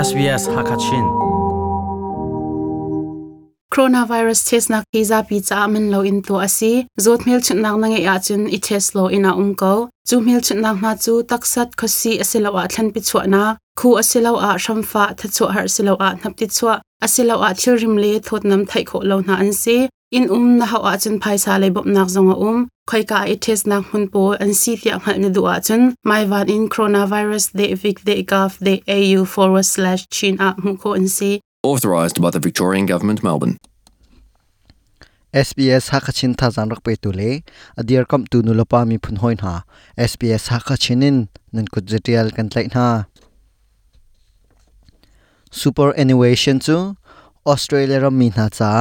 SBS Hakachin. Coronavirus test na visa pi cha lo in to asi. Zot mil chun nang nang ya chun i test lo ina um ko. Chu mil chun nang na chu taksat khosi asilo a thlan pi chwa na. Khu asilo a shamfa tha chu har asilo a nap ti chwa asilo a thil rim le thot nam thai kho lo na an si. In um na ha a chun phaisa le bop nak zonga um. Khoi ka i test nak hun po an si tia ngal ni du a chun mai van in coronavirus de vic de gov de au forward slash chin a mu ko an si Authorised by the Victorian Government, Melbourne. SBS hakachin tha jang rak pe tu le adir kam tu nu lopa mi phun hoin ha SBS hakachinin nan kut jetial kan tlai na superannuation chu Australia ram mi na cha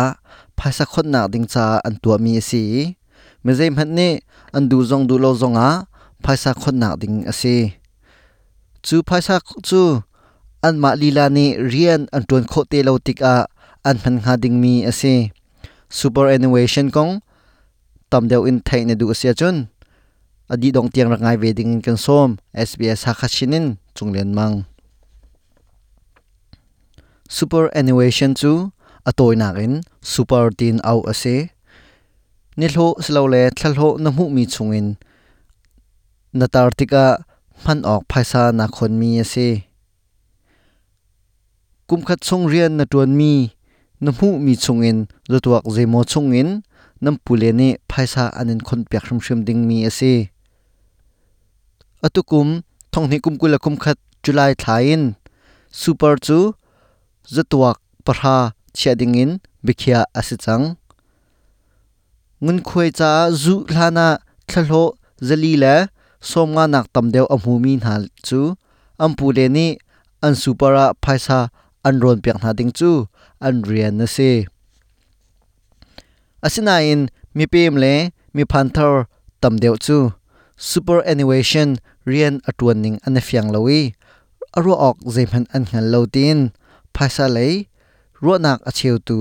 phaisa khot na ding cha an tua mi si me hanne andu du zong du lo zonga phaisa khonna ding ase chu phaisa chu, an ma lila ni rian an ton kho te lo tik a, an han nga ding mi ase superannuation kong, tam deu in thai ne du ase chun. Adi dong tiang rangai wedding kan som SBS ha khachinin chunglen mang. Super innovation chu atoi nakin super tin au ase ni hlo slo le thlal ho na mu mi chungin. Na tar tika man ok phaisa na khon mi ase. Kum khat chung rian na ton mi. Na mu mi chungin. Zotuak zemo chungin. Nam pule ne phaisa anin khon pyak shrim shrim ding mi ase. Atukum thong ni kum kula kum khat july thain super chu zotuak parha chiadingin bikhia asichang นควยจ้าจุลานาทะโลจะลีเล่สมงานักตำเดียวอมูมีนาจูอัมปูเลนีอันสุปราไพซาอันรอนเปียงนาดิงจูอันเรียนนะเซอาศินาอินมีเปมเลมีพันธุ์ตำเดียวจู superannuation เรียนอัตวนนิงอันเฟียงลวีอรัวออกเจมันอันหันโลตินภาษาเลยรัวนักอเชียวตู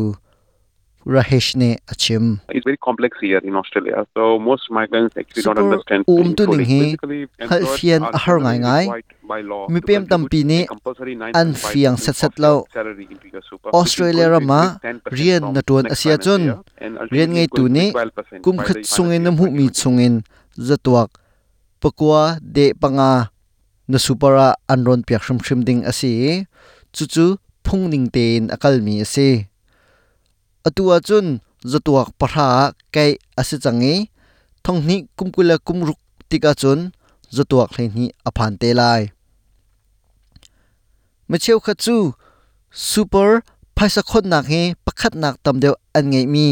Rahesh ne achim It's very complex here in Australia. So most migrants actually don't Super understand. um tu ding hi, hal fian a har ngai ngai. Mi pem tam pi ni an 9.5% fiang set set lo. Australia rama increase 10% rian na tuan asia chun rian ngai it's tu ni be 12% kum khat sungin na financial mu mi year 2020. chungin zatuak pakwa de panga na supera anron piak shrim shrim ding asi chu chu phung ning ten akal mi ase atua chun zatuak parha kai ase changi thongni kumkula kumruk tika chun zatuak hleini aphan te lai macheu kha chu super phaisa khot nak he pakhat nak tamdeu an ngei mi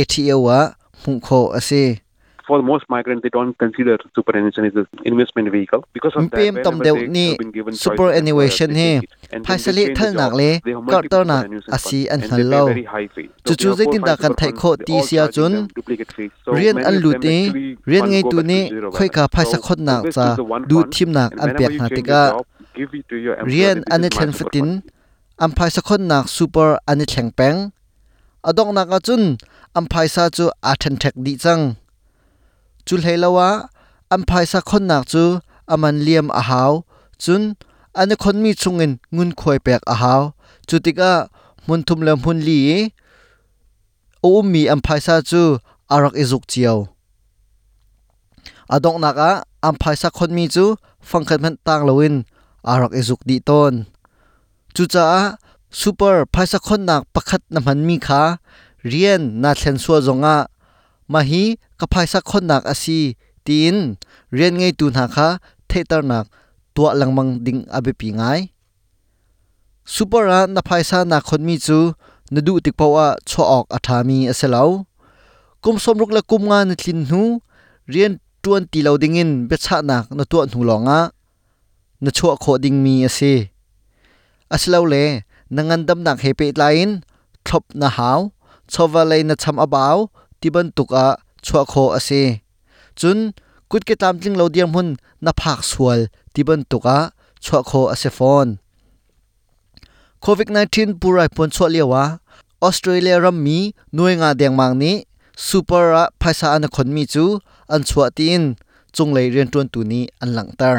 ATO wa hmu kho ase. For most migrants, they don't consider superannuation as an investment vehicle because of that. Mpem tam deu ni superannuation they he phai sali thal nak le kar tar nak asi an hlan lo chu chu zai tin da kan thai kho ti sia chun rian an lu te rian ngai tu ne khoi ka phai sa khot nak cha du thim nak an pek na te ka rian an e thlen fatin am phai sa khot nak super an e thleng peng adong nak a chun am phai sa chu a then thek di chang chu hleilawa am phai sa khot nak chu aman liam a hau chun ani khon mi chungin ngun khoi pek a haw chu tika mun thum lam hun li o mi am phaisa chu arak izuk chiao adong naka am phaisa khon mi chu fangkhat man tang lowin arak izuk di ton chu cha super phaisa khon nak pakhat na man mi kha rian na thlen suwa zonga mahi ka phaisa khon nak asi tin rian ngei tu na kha theater nak ตัวลังมังดิงอเบปีงายซูเปอร์นนภัยซานาคนมีจูนดูติกปาวะชอออกอัฐามีอสเลาวกุมสมรุกละกุมงานทินหูเรียนตวนตีเลาดิงินเบชะนักนตัวหนูหลองะนชัวโคดิงมีอเซอเสลาวเลนังันดำนักเฮเปตไลน์ทบนาหาวชาวาเลนชำอบาวที่บันตุกอะชัวโคอเซจุนกุดเกตามจิงเลาเดียมหุนนภาคสวล tiban tuka chwa kho ase phone covid 19 purai pon chwa lewa australia ram mi noi nga deng mang ni super a phaisa an khon mi chu an chwa tin chung lei ren ton tu ni an lang tar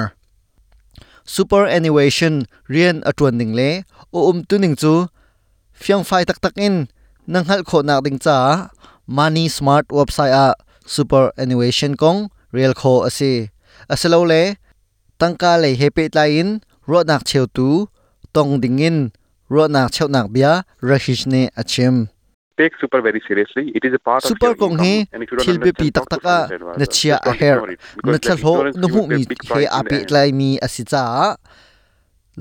superannuation rian atron ding le o um tu ning chu fiang fai tak tak in nang hal kho nak ding cha money smart website a superannuation kong real kho ase asalo le tangka le hepe tlain ro nak cheu tu tong ding in ro nak cheu nak bia rahish ne achim Take super very seriously. It is a part super of your kong he thil be pi tak taka na chia a because na thal ho you hu mi he end. tlai mi asicha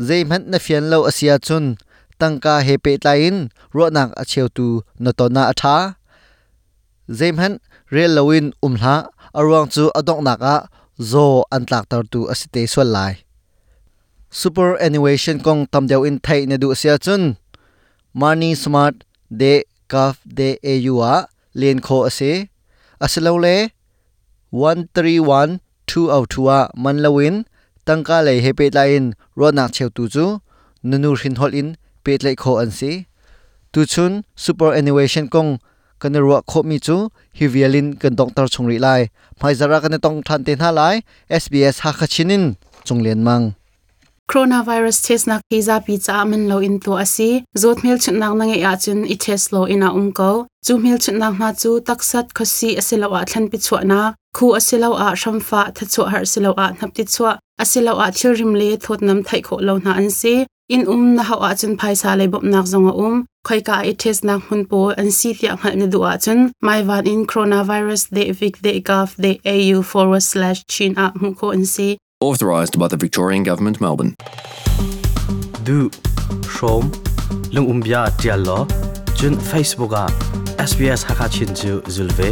zeiman na fian lo asia chun. Tangka he pe tlain ro nak a cheu tu na to na atha zeiman rel lowin umhla arwang chu adok naka zo an tlak tar tu asite swal lai. Super superannuation kong tamdeu in thai na du sia chun. Money smart, de kaf, de au a len kho ase asilo le 131 2 out 2 man tangka le he pe lain ro nak cheu tu chu. Nunu hin hol in pe lai kho an si. Tu chun super superannuation kong kan ro kho mi chu hi vialin kan doctor chungri lai mai zara kan tong than te na lai sbs ha khachinin chunglen mang. Coronavirus test nak hiza pi min lo in to asi. Zot mil chut nak nang ya chun i test lo ina um chu mil chut nak na chu taksat khosi asilo a thlan pi chwa khu asilo a shamfa tha chu har silo a nap ti chwa asilo a thil rim le thot nam thai kho lo na an si. In um na ha chun phaisa le bop nak zonga um. Khoi ka i test nak hun po an si tia ngal ni du chun. Mai van in coronavirus de vic de gov de au forward slash chin a mu ko an si. Authorised by the Victorian Government, Melbourne. du shom lung umbia tial lo chun facebook a sbs hakachin chu zulve